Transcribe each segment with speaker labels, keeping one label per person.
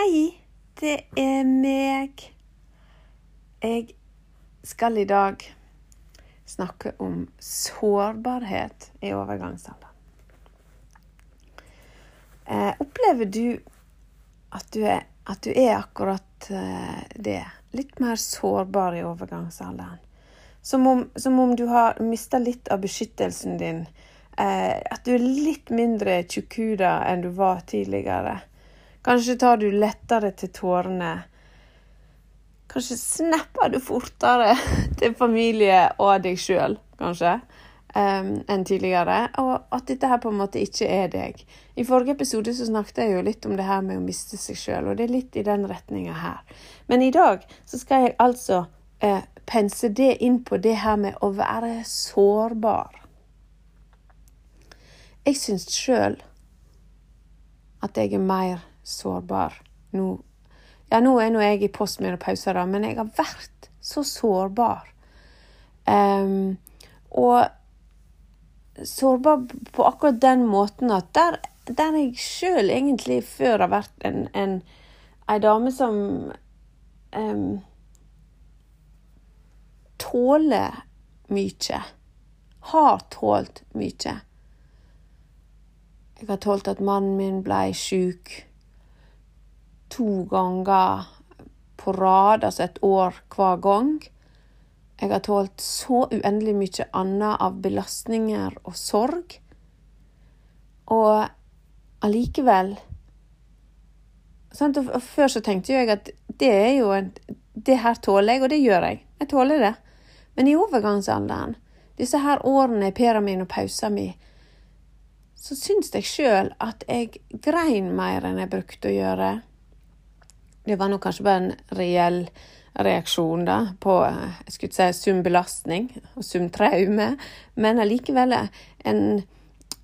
Speaker 1: Hei, det er meg. Jeg skal i dag snakke om sårbarhet i overgangsalderen. Eh, opplever du at du, er, at du er akkurat eh, det? Litt mer sårbar i overgangsalderen? Som om, som om du har mista litt av beskyttelsen din. Eh, at du er litt mindre tjukkuda enn du var tidligere. Kanskje tar du lettere til tårene. Kanskje snapper du fortere til familie og deg sjøl, kanskje, um, enn tidligere. Og at dette her på en måte ikke er deg. I forrige episode så snakket jeg jo litt om det her med å miste seg sjøl, og det er litt i den retninga her. Men i dag så skal jeg altså uh, pense det inn på det her med å være sårbar. Jeg syns sjøl at jeg er mer sårbar nå. Ja, nå er nå jeg i postmenopause, da, men jeg har vært så sårbar. Um, og sårbar på akkurat den måten at der, der jeg sjøl egentlig før har vært en, en ei dame som um, tåler mye. Har tålt mye. Jeg har tålt at mannen min ble sjuk to ganger på rad, altså et år hver gang. Jeg har tålt så uendelig mye annet av belastninger og sorg. Og allikevel? Og Før så tenkte jeg at det er jo en, Det her tåler jeg, og det gjør jeg. Jeg tåler det. Men i overgangsalderen, disse her årene i pæra min og pausa mi, så syns jeg sjøl at jeg grein mer enn jeg brukte å gjøre. Det var nok kanskje bare en reell reaksjon da, på jeg skulle si sum belastning og sum traume, men allikevel en,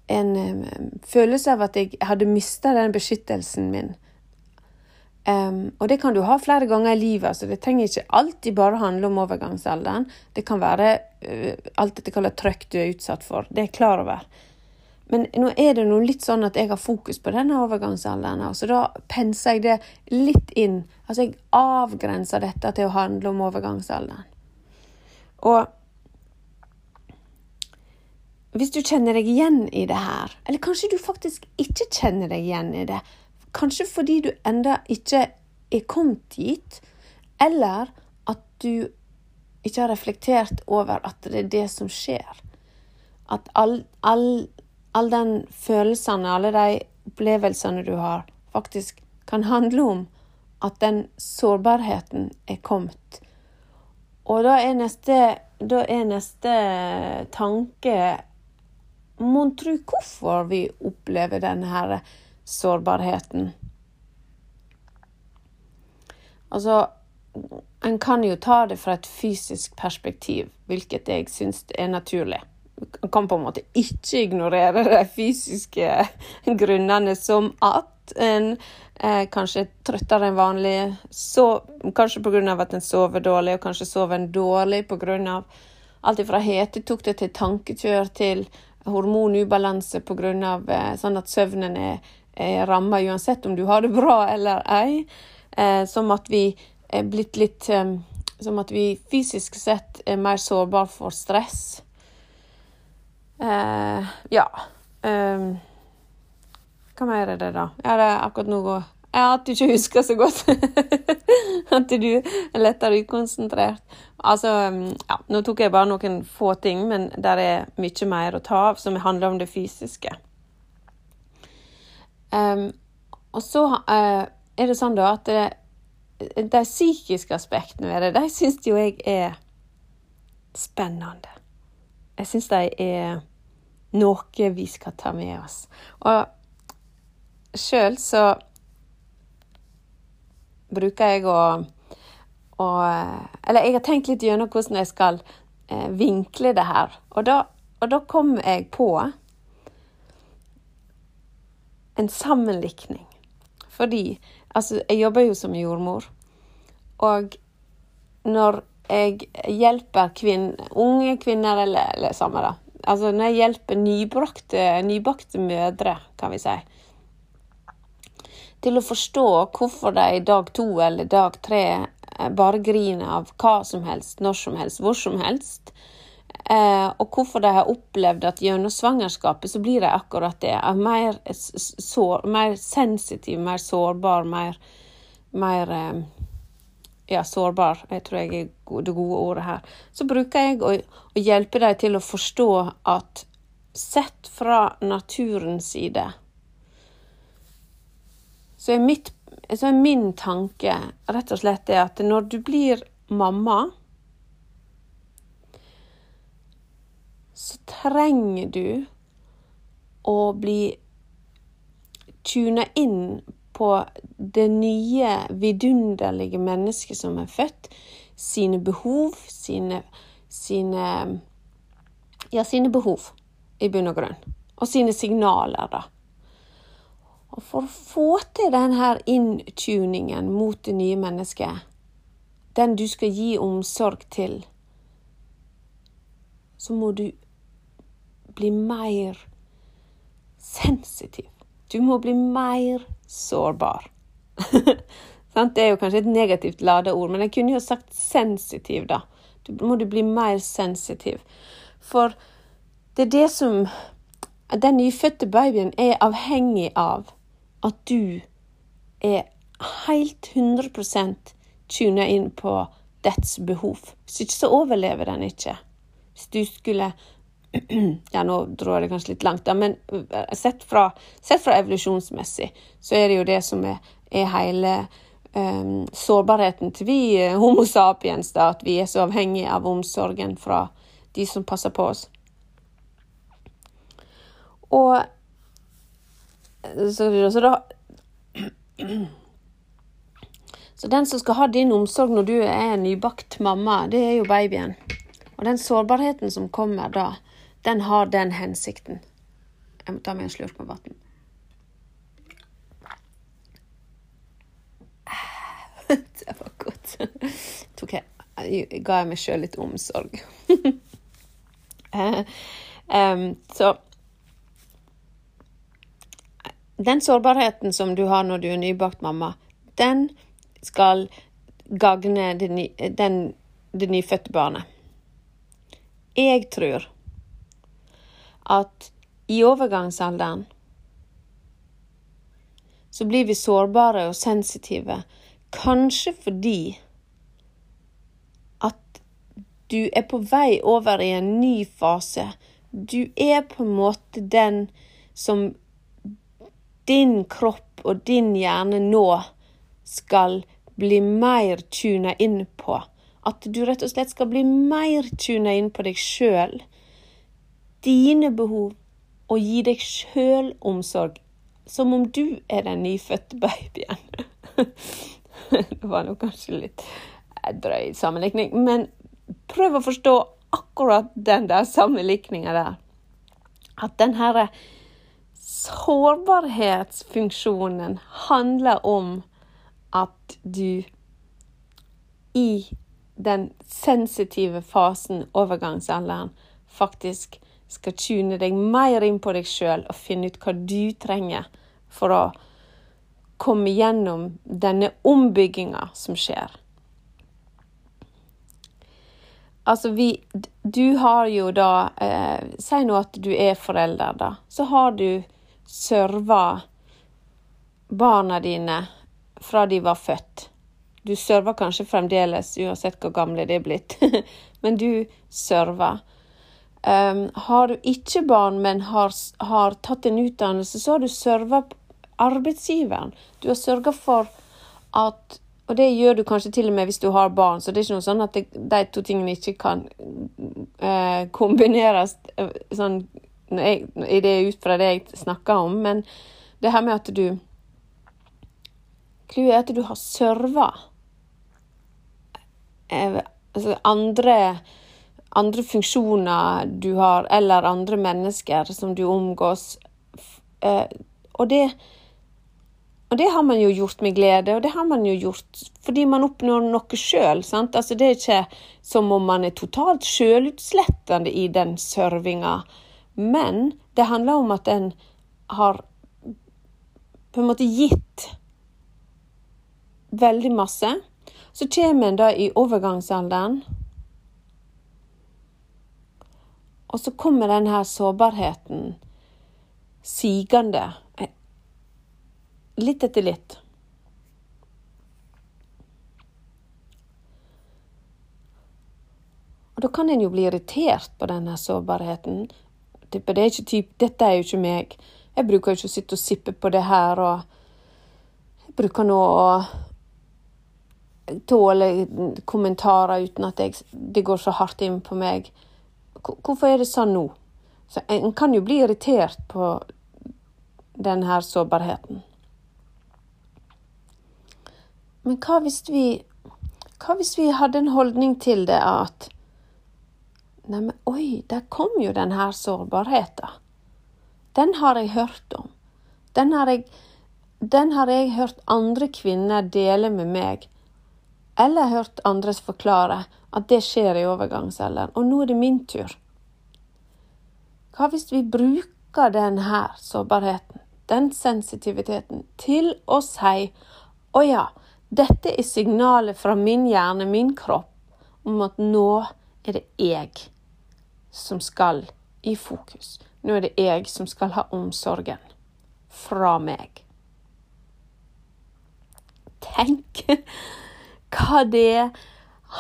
Speaker 1: en følelse av at jeg hadde mista den beskyttelsen min. Um, og det kan du ha flere ganger i livet. så Det trenger ikke alltid bare handle om overgangsalderen. Det kan være uh, alt dette kallet trøkk du er utsatt for. Det er jeg klar over. Men nå er det noe litt sånn at jeg har fokus på denne overgangsalderen, så da penser jeg det litt inn. Altså jeg avgrenser dette til å handle om overgangsalderen. Og hvis du kjenner deg igjen i det her, eller kanskje du faktisk ikke kjenner deg igjen i det, kanskje fordi du enda ikke er kommet dit, eller at du ikke har reflektert over at det er det som skjer. At all, all all de følelsene, alle de opplevelsene du har, faktisk kan handle om at den sårbarheten er kommet. Og da er neste, da er neste tanke Mon tro hvorfor vi opplever denne sårbarheten. Altså, en kan jo ta det fra et fysisk perspektiv, hvilket jeg syns er naturlig kan på en måte ikke ignorere de fysiske grunnene, som at en eh, kanskje er trøttere enn vanlig, så, kanskje pga. at en sover dårlig, og kanskje sover en dårlig pga. alt fra hetetokter til tankekjør til hormonubalanse pga. Eh, sånn at søvnen er, er ramma uansett om du har det bra eller ei. Eh, som at vi er blitt litt eh, Som at vi fysisk sett er mer sårbare for stress Eh, ja. Um, hva mer er det, da? Ja, det er akkurat nå ja, At du ikke husker så godt. at du er lettere ukonsentrert. Altså, ja, nå tok jeg bare noen få ting, men der er mye mer å ta av som handler om det fysiske. Um, og så uh, er det sånn da at de psykiske aspektene ved det, de syns jo jeg er spennende. Jeg syns de er noe vi skal ta med oss. Og sjøl så bruker jeg å, å, Eller jeg har tenkt litt gjennom hvordan jeg skal eh, vinkle det her. Og da, og da kom jeg på en sammenlikning. Fordi altså, jeg jobber jo som jordmor. Og når jeg hjelper kvinn, unge kvinner, eller, eller samme da, altså når jeg hjelper nybakte, nybakte mødre, kan vi si, til å forstå hvorfor de dag to eller dag tre eh, bare griner av hva som helst, når som helst, hvor som helst. Eh, og hvorfor de har opplevd at gjennom svangerskapet så blir de akkurat det. Mer, sår, mer sensitiv, mer sårbar, mer, mer eh, ja, sårbar, jeg tror jeg er det gode ordet her. Så bruker jeg å, å hjelpe dem til å forstå at sett fra naturens side så er, mitt, så er min tanke rett og slett det at når du blir mamma, så trenger du å bli tuna inn på det nye, vidunderlige mennesket som er født, sine behov, sine, sine Ja, sine behov, i bunn og grunn. Og sine signaler, da. Og for å få til denne inntuningen mot det nye mennesket, den du skal gi omsorg til, så må du bli mer sensitiv. Du må bli mer sårbar. det er jo kanskje et negativt lada ord, men jeg kunne jo sagt sensitiv, da. Du må du bli mer sensitiv. For det er det som den nyfødte babyen er avhengig av at du er helt 100% tuna inn på dets behov. Hvis ikke så overlever den ikke. Hvis du skulle Ja, nå drar jeg kanskje litt langt, da, men eh, sett fra, sett fra, evolusjonsmessig så er det jo det som er, er hele um, sårbarheten til vi eh, Homo sapiens, da, at vi er så avhengige av omsorgen fra de som passer på oss. Og så, så da Så den som skal ha din omsorg når du er nybakt mamma, det er jo babyen. Og den sårbarheten som kommer da, den har den hensikten. Jeg må ta meg en slurk med vann. Det var godt. Tok jeg, ga jeg meg sjøl litt omsorg. um, så den sårbarheten som du har når du er nybakt mamma, den skal gagne det nyfødte barnet. Jeg tror at i overgangsalderen så blir vi sårbare og sensitive, kanskje fordi at du er på vei over i en ny fase. Du er på en måte den som din kropp og din hjerne nå skal bli mer tuna inn på. At du rett og slett skal bli mer tuna inn på deg sjøl, dine behov, og gi deg sjøl omsorg. Som om du er den nyfødte babyen. det var nå kanskje litt drøy sammenlikning, men prøv å forstå akkurat den der sammenlikninga der. At den herre Sårbarhetsfunksjonen handler om at du i den sensitive fasen, overgangsalderen, faktisk skal tune deg mer inn på deg sjøl og finne ut hva du trenger for å komme gjennom denne ombygginga som skjer. Altså, vi Du har jo da eh, Si nå at du er forelder, da. Så har du serva barna dine fra de var født. Du server kanskje fremdeles, uansett hvor gamle de er blitt, men du server. Um, har du ikke barn, men har, har, tatt en utdannelse, så har du serva arbeidsgiveren. Du har sørga for at Og det gjør du kanskje til og med hvis du har barn, så det er ikke noe sånn at det, de to tingene ikke kan uh, kombineres uh, sånn jeg, i det ut fra det jeg snakker om, men det her med at du Clouet er at du har serva uh, altså andre, andre funksjoner du har, eller andre mennesker som du omgås. Eh, og det og det har man jo gjort med glede, og det har man jo gjort fordi man oppnår noe sjøl. Altså, det er ikke som om man er totalt sjølutslettende i den servinga. Men det handler om at en har på en måte gitt veldig masse. Så kommer en da i overgangsalderen. Og så kommer den her sårbarheten sigende eh, litt etter litt. Og da kan en jo bli irritert på denne sårbarheten. Det er typ, dette er jo ikke meg. Jeg bruker jo ikke å sitte og sippe på det her, og jeg bruker nå å tåle kommentarer uten at jeg, det går så hardt inn på meg. Hvorfor er det sånn nå? Så En kan jo bli irritert på denne sårbarheten. Men hva hvis vi hva hvis vi hadde en holdning til det at Neimen, oi, der kom jo denne sårbarheten. Den har jeg hørt om. Den har jeg, den har jeg hørt andre kvinner dele med meg. Eller hørt andres forklare at det skjer i overgangsalderen. Og nå er det min tur. Hva hvis vi bruker denne sårbarheten, den sensitiviteten, til å si å ja, dette er signalet fra min hjerne, min kropp, om at nå er det jeg som skal i fokus. Nå er det jeg som skal ha omsorgen fra meg. Tenk hva det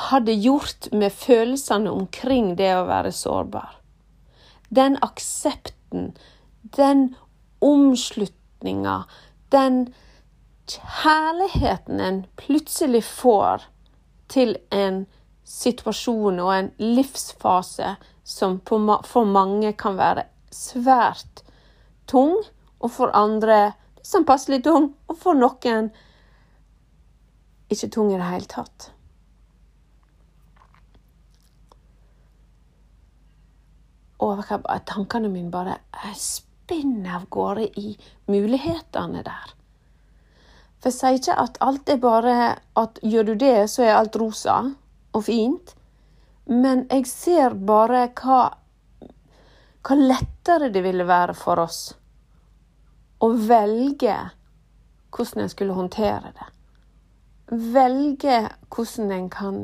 Speaker 1: hadde gjort med følelsene omkring det å være sårbar. Den aksepten, den omslutninga, den kjærligheten en plutselig får til en situasjon og en livsfase som for mange kan være svært tung, og for andre liksom passelig tung, og for noen ikke tung i det hele tatt. Og tankene mine bare spinner av gårde i mulighetene der. For jeg sier ikke at alt er bare at gjør du det, så er alt rosa og fint. Men jeg ser bare hva, hva lettere det ville være for oss å velge hvordan en skulle håndtere det. Velge hvordan en kan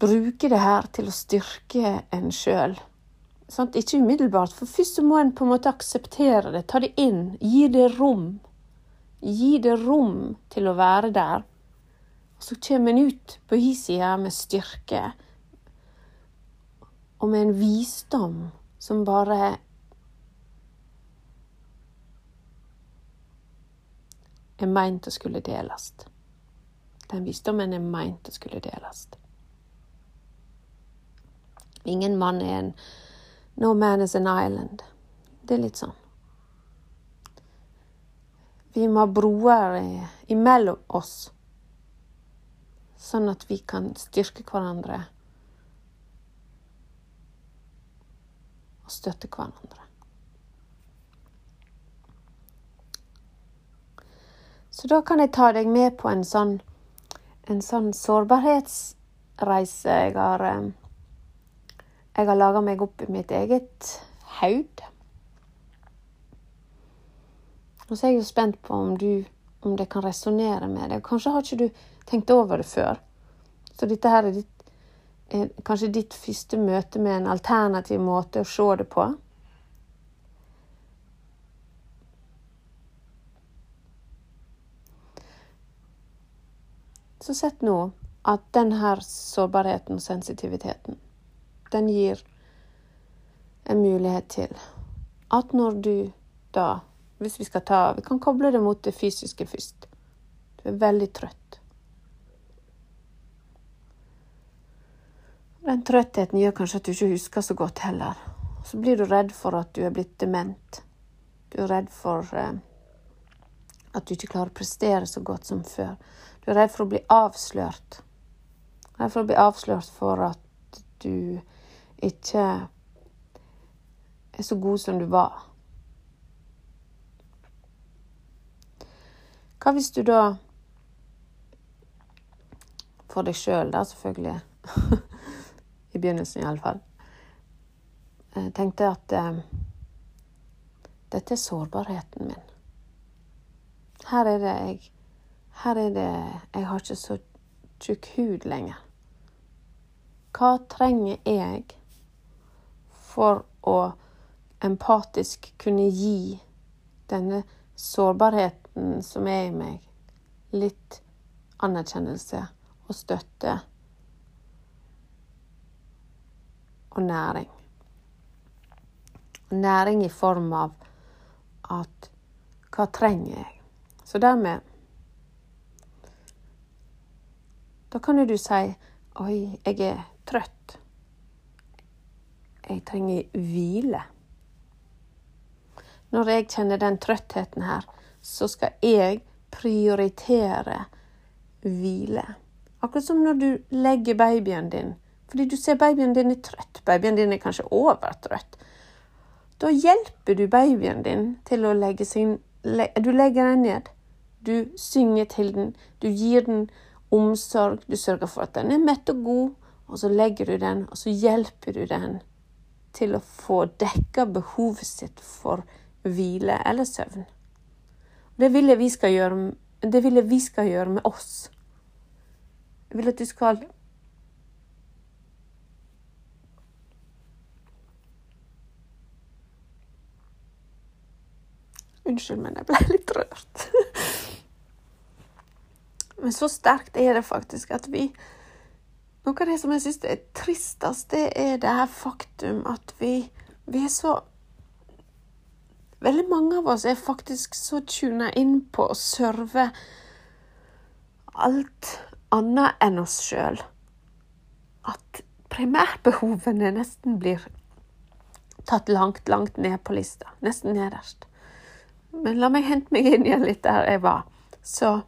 Speaker 1: bruke det her til å styrke en sjøl. Sånn, ikke umiddelbart, for først må en på en måte akseptere det, ta det inn, gi det rom. Gi det rom til å være der. Og så kommer en ut på hi-sida med styrke og med en visdom som bare er meint å skulle deles. Den visdommen er meint å skulle deles. Ingen mann er en No man is an island. Det er litt sånn. Vi må ha broer imellom oss sånn at vi kan styrke hverandre og støtte hverandre. Så da kan jeg ta deg med på en sånn, en sånn sårbarhetsreise jeg har eh, Jeg har laga meg opp i mitt eget haud. Og så er jeg jo spent på om, du, om det kan resonnere med deg. Kanskje har ikke du tenkt over det før. Så dette her er, ditt, er kanskje ditt første møte med en alternativ måte å se det på. Så sett nå at denne sårbarheten og sensitiviteten, den gir en mulighet til at når du da Hvis vi skal ta Vi kan koble det mot det fysiske først. Du er veldig trøtt. Den trøttheten gjør kanskje at du ikke husker så godt heller. Så blir du redd for at du er blitt dement. Du er redd for eh, at du ikke klarer å prestere så godt som før. Du er redd for å bli avslørt. Redd for å bli avslørt for at du ikke er så god som du var. Hva hvis du da For deg sjøl, da, selvfølgelig. I begynnelsen, iallfall. Jeg tenkte at eh, dette er sårbarheten min. Her er det jeg her er det Jeg har ikke så tjukk hud lenger. Hva trenger jeg for å empatisk kunne gi denne sårbarheten som er i meg, litt anerkjennelse og støtte og næring? Næring i form av at hva trenger jeg? Så dermed Da kan jo du si Oi, jeg er trøtt. Jeg trenger hvile. Når jeg kjenner den trøttheten her, så skal jeg prioritere hvile. Akkurat som når du legger babyen din. Fordi du ser babyen din er trøtt. Babyen din er kanskje overtrøtt. Da hjelper du babyen din til å legge sin Du legger den ned. Du synger til den. Du gir den omsorg. Du sørger for at den er mett og god, og så legger du den, og så hjelper du den til å få dekka behovet sitt for hvile eller søvn. Det vil jeg vi skal gjøre, det vil jeg vi skal gjøre med oss. Jeg vil at du skal Unnskyld, men jeg ble litt rørt. Men så sterkt er det faktisk at vi Noe av det som jeg syns er tristest, det er det her faktum at vi, vi er så Veldig mange av oss er faktisk så tuna inn på å serve alt annet enn oss sjøl at primærbehovene nesten blir tatt langt, langt ned på lista. Nesten nederst. Men la meg hente meg inn igjen litt der jeg var. Så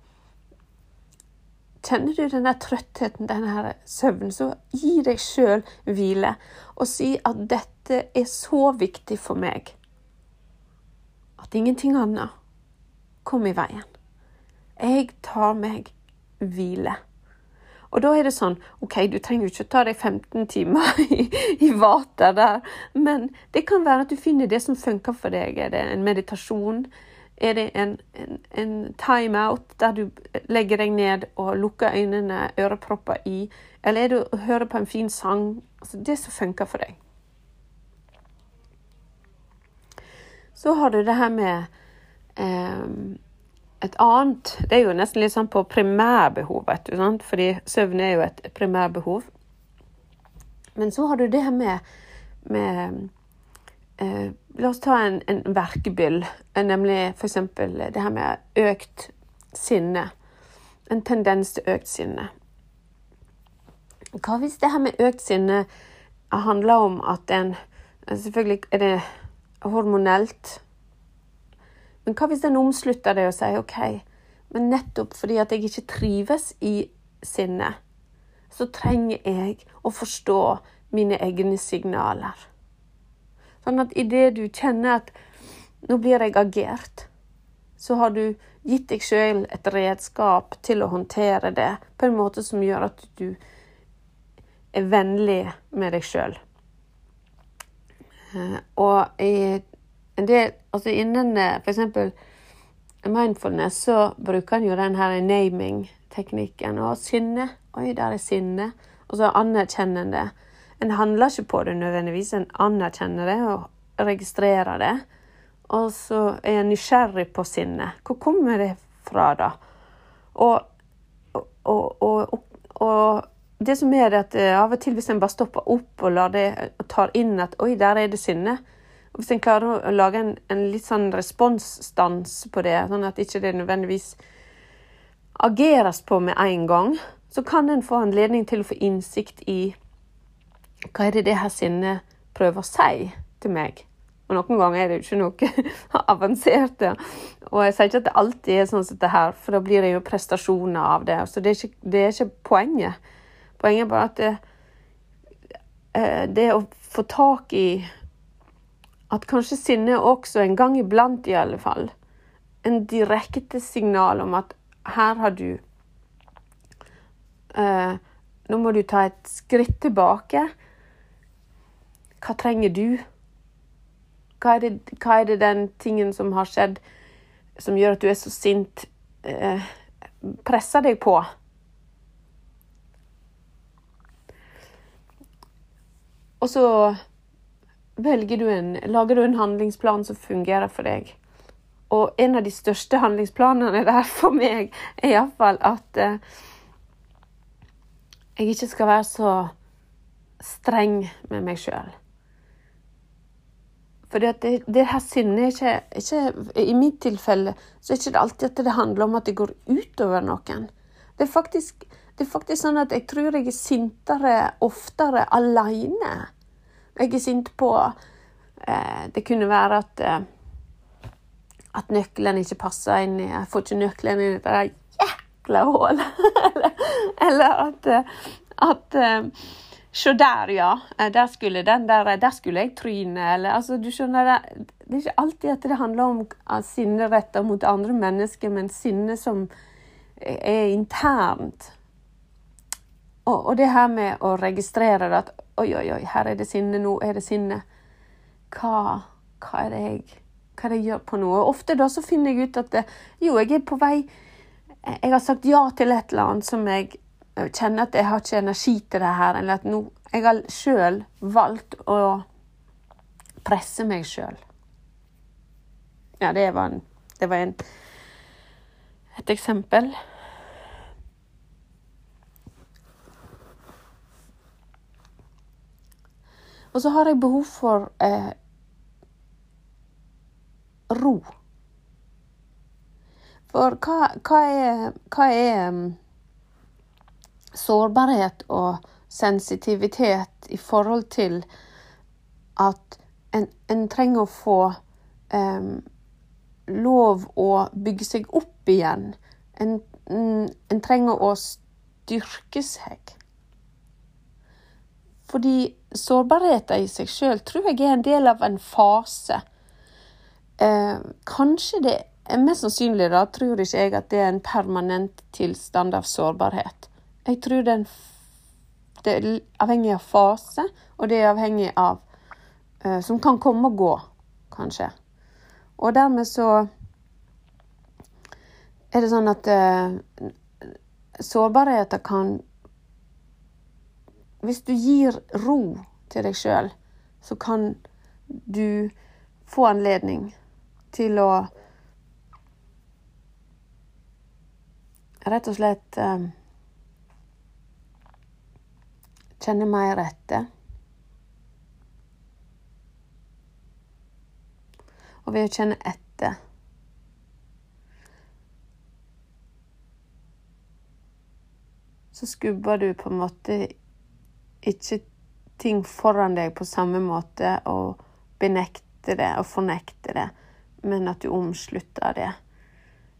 Speaker 1: Kjenner du denne trøttheten, denne søvnen, så gi deg sjøl hvile. Og si at dette er så viktig for meg at ingenting annet kom i veien. Jeg tar meg hvile. Og da er det sånn OK, du trenger jo ikke ta deg 15 timer i, i vater der, men det kan være at du finner det som funker for deg. Er det en meditasjon? Er det en, en, en timeout der du legger deg ned og lukker øynene, ørepropper i? Eller er det å høre på en fin sang? Altså det som funker for deg. Så har du det her med eh, et annet Det er jo nesten litt sånn på primærbehov, vet du, sant? fordi søvn er jo et primærbehov. Men så har du det her med, med eh, La oss ta en, en verkebyll, nemlig f.eks. det her med økt sinne. En tendens til økt sinne. Hva hvis det her med økt sinne handler om at en Selvfølgelig er det hormonelt. Men hva hvis en omslutter det og sier OK, men nettopp fordi at jeg ikke trives i sinne, så trenger jeg å forstå mine egne signaler. Sånn at idet du kjenner at nå blir jeg agert, så har du gitt deg sjøl et redskap til å håndtere det på en måte som gjør at du er vennlig med deg sjøl. Eh, og i en del Altså innen eh, f.eks. mindfulness så bruker en jo den her naming-teknikken. Og sinne Oi, der er sinne. Og så anerkjennende. En handler ikke på det nødvendigvis, en anerkjenner det og registrerer det. Og så er en nysgjerrig på sinnet. Hvor kommer det fra, da? Og, og, og, og, det som er det at eh, av og til hvis en bare stopper opp og det, og tar inn at oi, der er det sinne og Hvis en klarer å lage en, en litt sånn responsstans på det, sånn at ikke det nødvendigvis ageres på med en gang, så kan en få anledning til å få innsikt i hva er det det her sinnet prøver å si til meg? Og noen ganger er det jo ikke noe avansert. Og jeg sier ikke at det alltid er sånn som det her, for da blir det jo prestasjoner av det. Så det er ikke, det er ikke poenget. Poenget er bare at det, eh, det å få tak i at kanskje sinne også, en gang iblant i alle fall, en direkte signal om at her har du eh, Nå må du ta et skritt tilbake. Hva trenger du? Hva er, det, hva er det den tingen som har skjedd, som gjør at du er så sint? Eh, presser deg på. Og så velger du en, lager du en handlingsplan som fungerer for deg. Og en av de største handlingsplanene der for meg er iallfall at eh, jeg ikke skal være så streng med meg sjøl. For det, det, her sinnet er ikke, ikke, I mitt tilfelle så er det ikke alltid at det handler om at det går utover noen. Det er faktisk, det er faktisk sånn at jeg tror jeg er sintere oftere aleine. Jeg er sint på eh, Det kunne være at eh, at nøkkelen ikke passer inn i Jeg får ikke nøkkelen inn i det jækla hullet. eller at, eh, at eh, Se der, ja. Eh, der skulle, der, der skulle jeg tryne. Eller, altså, du skjønner, det, det er ikke alltid at det handler om sinne retta mot andre mennesker, men sinne som er internt. Og, og, det her med å registrere at oi, oi, oi, her er det sinne, nå er det sinne. Hva, hva, er det jeg, hva er det jeg gjør på noe? Og ofte da så finner jeg ut at det, jo, jeg er på vei Jeg har sagt ja til et eller annet som jeg kjenner at jeg har ikke energi til det her, eller at nå Jeg har sjøl valgt å presse meg sjøl. Ja, det var, en, det var en, et eksempel. Og så har jeg behov for eh, ro. For hva, hva er, hva er sårbarhet og sensitivitet i forhold til at en, en trenger å få um, lov å bygge seg opp igjen. En, en, trenger å styrke seg. Fordi sårbarheten i seg sjøl tror jeg er en del av en fase. Eh, kanskje det er Mest sannsynlig da, tror ikke jeg at det er en permanent tilstand av sårbarhet. Jeg tror den, det er avhengig av fase, og det er avhengig av uh, Som kan komme og gå, kanskje. Og dermed så er det sånn at uh, sårbarheter kan Hvis du gir ro til deg sjøl, så kan du få anledning til å Rett og slett um, Kjenne mer etter. Og ved å kjenne etter så skubber du på en måte ikke ting foran deg på samme måte og benekter det og fornekter det, men at du omslutter det.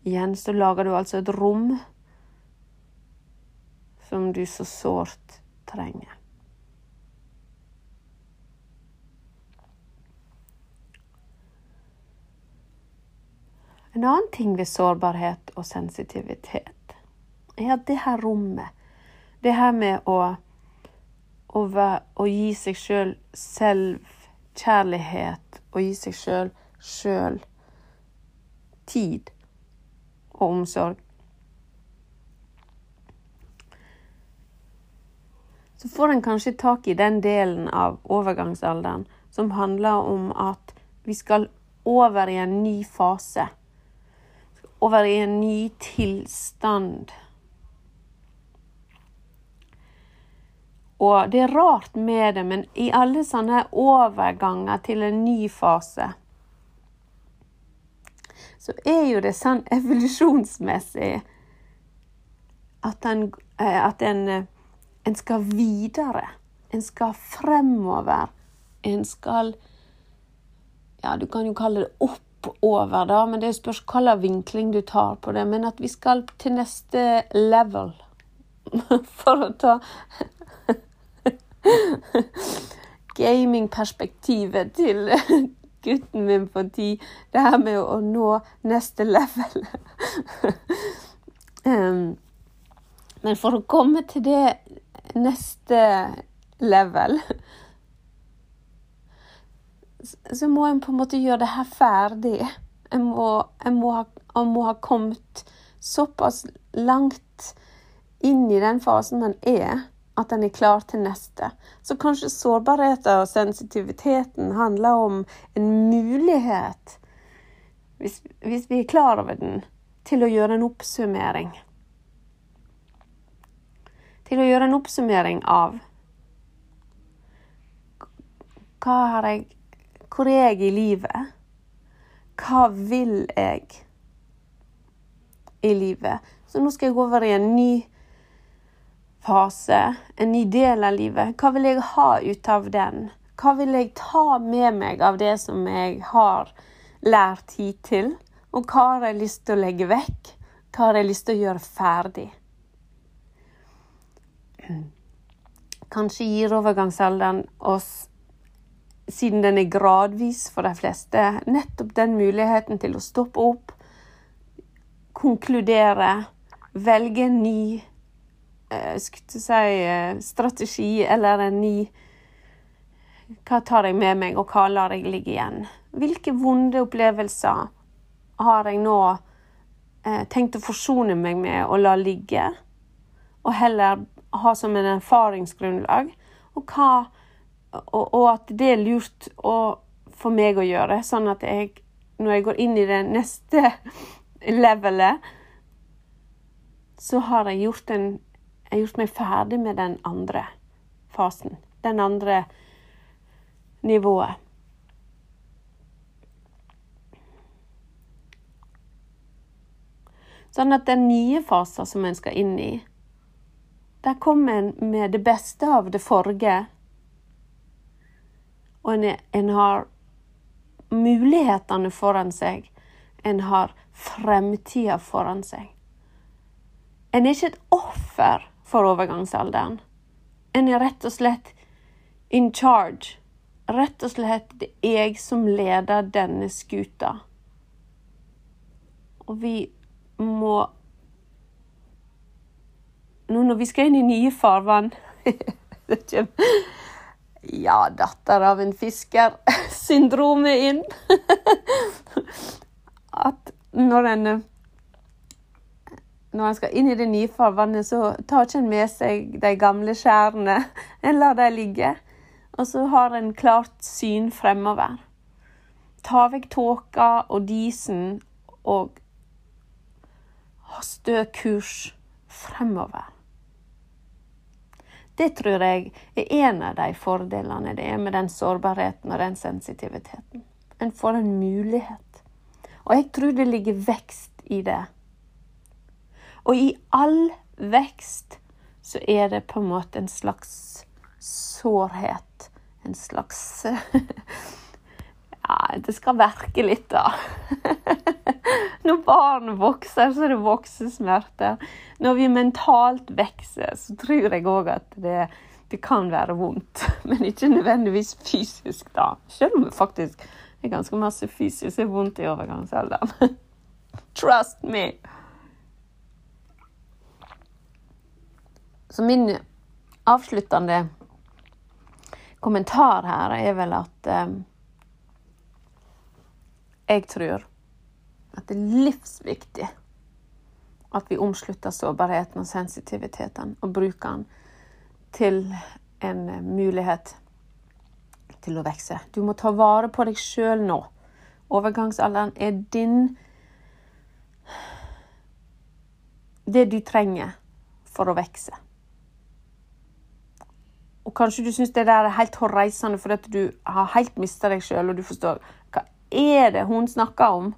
Speaker 1: Igjen så lager du altså et rom som du så sårt trenger. En annen ting ved sårbarhet og sensitivitet er at det her rommet, det her med å, å, å gi seg sjøl selv selvkjærlighet og gi seg sjøl sjøl tid og omsorg så får en kanskje tak i den delen av overgangsalderen som handler om at vi skal over i en ny fase. Over i en ny tilstand. Og det er rart med det, men i alle sånne overganger til en ny fase så er jo det sånn evolusjonsmessig at en, eh, at en eh, en skal videre. En skal fremover. En skal Ja, du kan jo kalle det oppover, da, men det spørs hvilken vinkling du tar på det. Men at vi skal til neste level. For å ta gamingperspektivet til gutten min på ti. Det her med å nå neste level. men for å komme til det neste level Så må en på en måte gjøre det her ferdig. En må, en må, ha, en må ha kommet såpass langt inn i den fasen man er, at en er klar til neste. Så kanskje sårbarheten og sensitiviteten handler om en mulighet, hvis, hvis vi er klar over den, til å gjøre en oppsummering. Til å gjøre en oppsummering av hva har jeg Hvor er jeg i livet? Hva vil jeg i livet? Så nå skal jeg gå over i en ny fase, en ny del av livet. Hva vil jeg ha ut av den? Hva vil jeg ta med meg av det som jeg har lært hittil? Og hva har jeg lyst til å legge vekk? Hva har jeg lyst til å gjøre ferdig? Kanskje gir overgangsalderen oss siden den er gradvis for de fleste, nettopp den muligheten til å stoppe opp, konkludere, velge en ny eh, skulle si, eh, strategi eller en ny Hva tar jeg med meg, og hva lar jeg ligge igjen? Hvilke vonde opplevelser har jeg nå eh, tenkt å forsone meg med og la ligge, og heller ha som en erfaringsgrunnlag? Og hva og, og, at det er lurt å, for meg å gjøre, sånn at jeg, når jeg går inn i det neste levelet, så har jeg gjort, en, jeg har gjort meg ferdig med den andre fasen. Den andre nivået. Sånn at den nye fasen som en skal inn i, der kommer en med det beste av det forrige og en, en har mulighetene foran seg. En har fremtida foran seg. En er ikke et offer for overgangsalderen. En er rett og slett in charge. Rett og slett det er jeg som leder denne skuta. Og vi må Nå når vi skal inn i nye farvann det kommer ja, datter av en fisker-syndromet inn. At når en når en skal inn i det nye farvannet, så tar ikke en med seg de gamle skjærene. En lar dem ligge. Og så har en klart syn fremover. Ta vekk tåka og disen og ha stø kurs fremover. Det tror jeg er en av de fordelene det er med den sårbarheten og den sensitiviteten. En får en mulighet. Og jeg tror det ligger vekst i det. Og i all vekst så er det på en måte en slags sårhet. En slags Ja, det skal verke litt, da. Når barn vokser, så er det voksesmerter. Når vi mentalt vokser, så tror jeg òg at det, det, kan være vondt. Men ikke nødvendigvis fysisk, da. Selv om det faktisk er ganske masse fysisk er vondt i overgangsalderen. Trust me. Så min avsluttende kommentar her er vel at um, jeg tror at det er livsviktig at vi omslutter sårbarheten og sensitiviteten og bruker den til en mulighet til å vokse. Du må ta vare på deg sjøl nå. Overgangsalderen er din Det du trenger for å vokse. Og kanskje du syns det der er helt hårreisende fordi du har helt mista deg sjøl, og du forstår er det hun snakker om?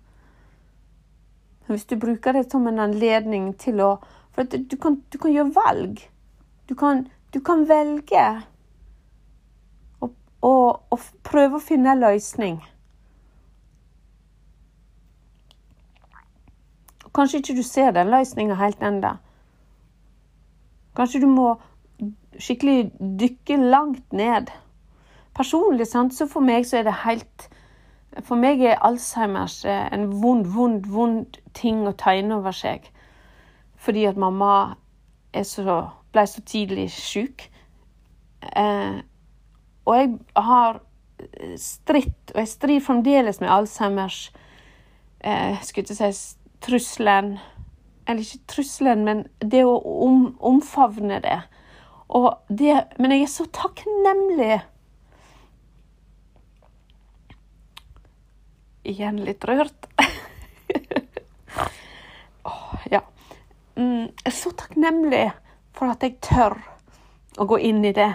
Speaker 1: Hvis du bruker det som en anledning til å For du kan, du kan gjøre valg. Du kan, du kan velge å, å, å, prøve å finne en løsning. Kanskje ikke du ser den løsninga helt enda. Kanskje du må skikkelig dykke langt ned. Personlig sant, så for meg så er det helt for meg er Alzheimers eh, en vond, vond, vond ting å ta inn over seg. Fordi at mamma så, ble så tidlig syk. Eh, og jeg har stritt, og jeg strir fremdeles med Alzheimers eh, skulle ikke si trusselen Eller ikke trusselen, men det å om, omfavne det. Det. Men jeg er så takknemlig Igjen litt rørt. oh, ja. Mm, jeg er så takknemlig for at jeg tør å gå inn i det.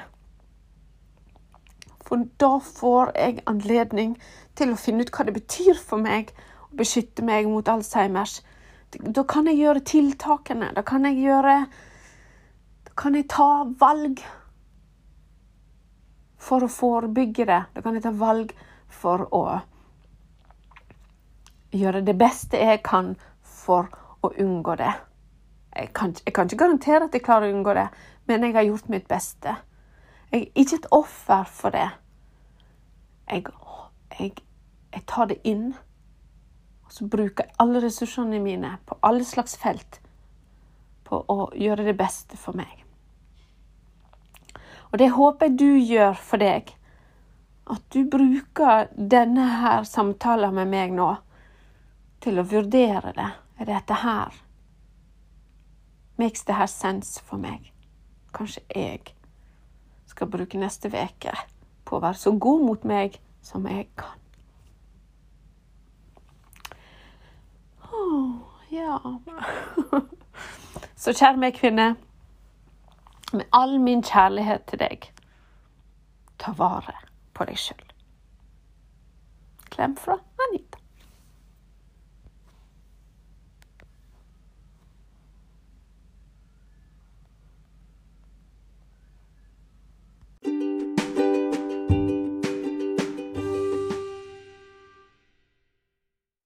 Speaker 1: For da får jeg anledning til å finne ut hva det betyr for meg å beskytte meg mot Alzheimers. Da kan jeg gjøre tiltakene. Da kan jeg gjøre Da kan jeg ta valg for å forebygge det. Da kan jeg ta valg for å gjøre det beste jeg kan for å unngå det. Jeg kan, jeg kan, ikke garantere at jeg klarer å unngå det, men jeg har gjort mitt beste. Jeg er ikke et offer for det. Jeg, jeg, jeg tar det inn, og så bruker jeg alle ressursene mine på alle slags felt på å gjøre det beste for meg. Og det håper jeg du gjør for deg. At du bruker denne her samtalen med meg nå til å vurdere det. Er dette her Makes det her sense for meg? Kanskje jeg skal bruke neste uke på å være så god mot meg som jeg kan. Oh, ja Så kjære meg, kvinne, med all min kjærlighet til deg, ta vare på deg sjøl. Klem fra.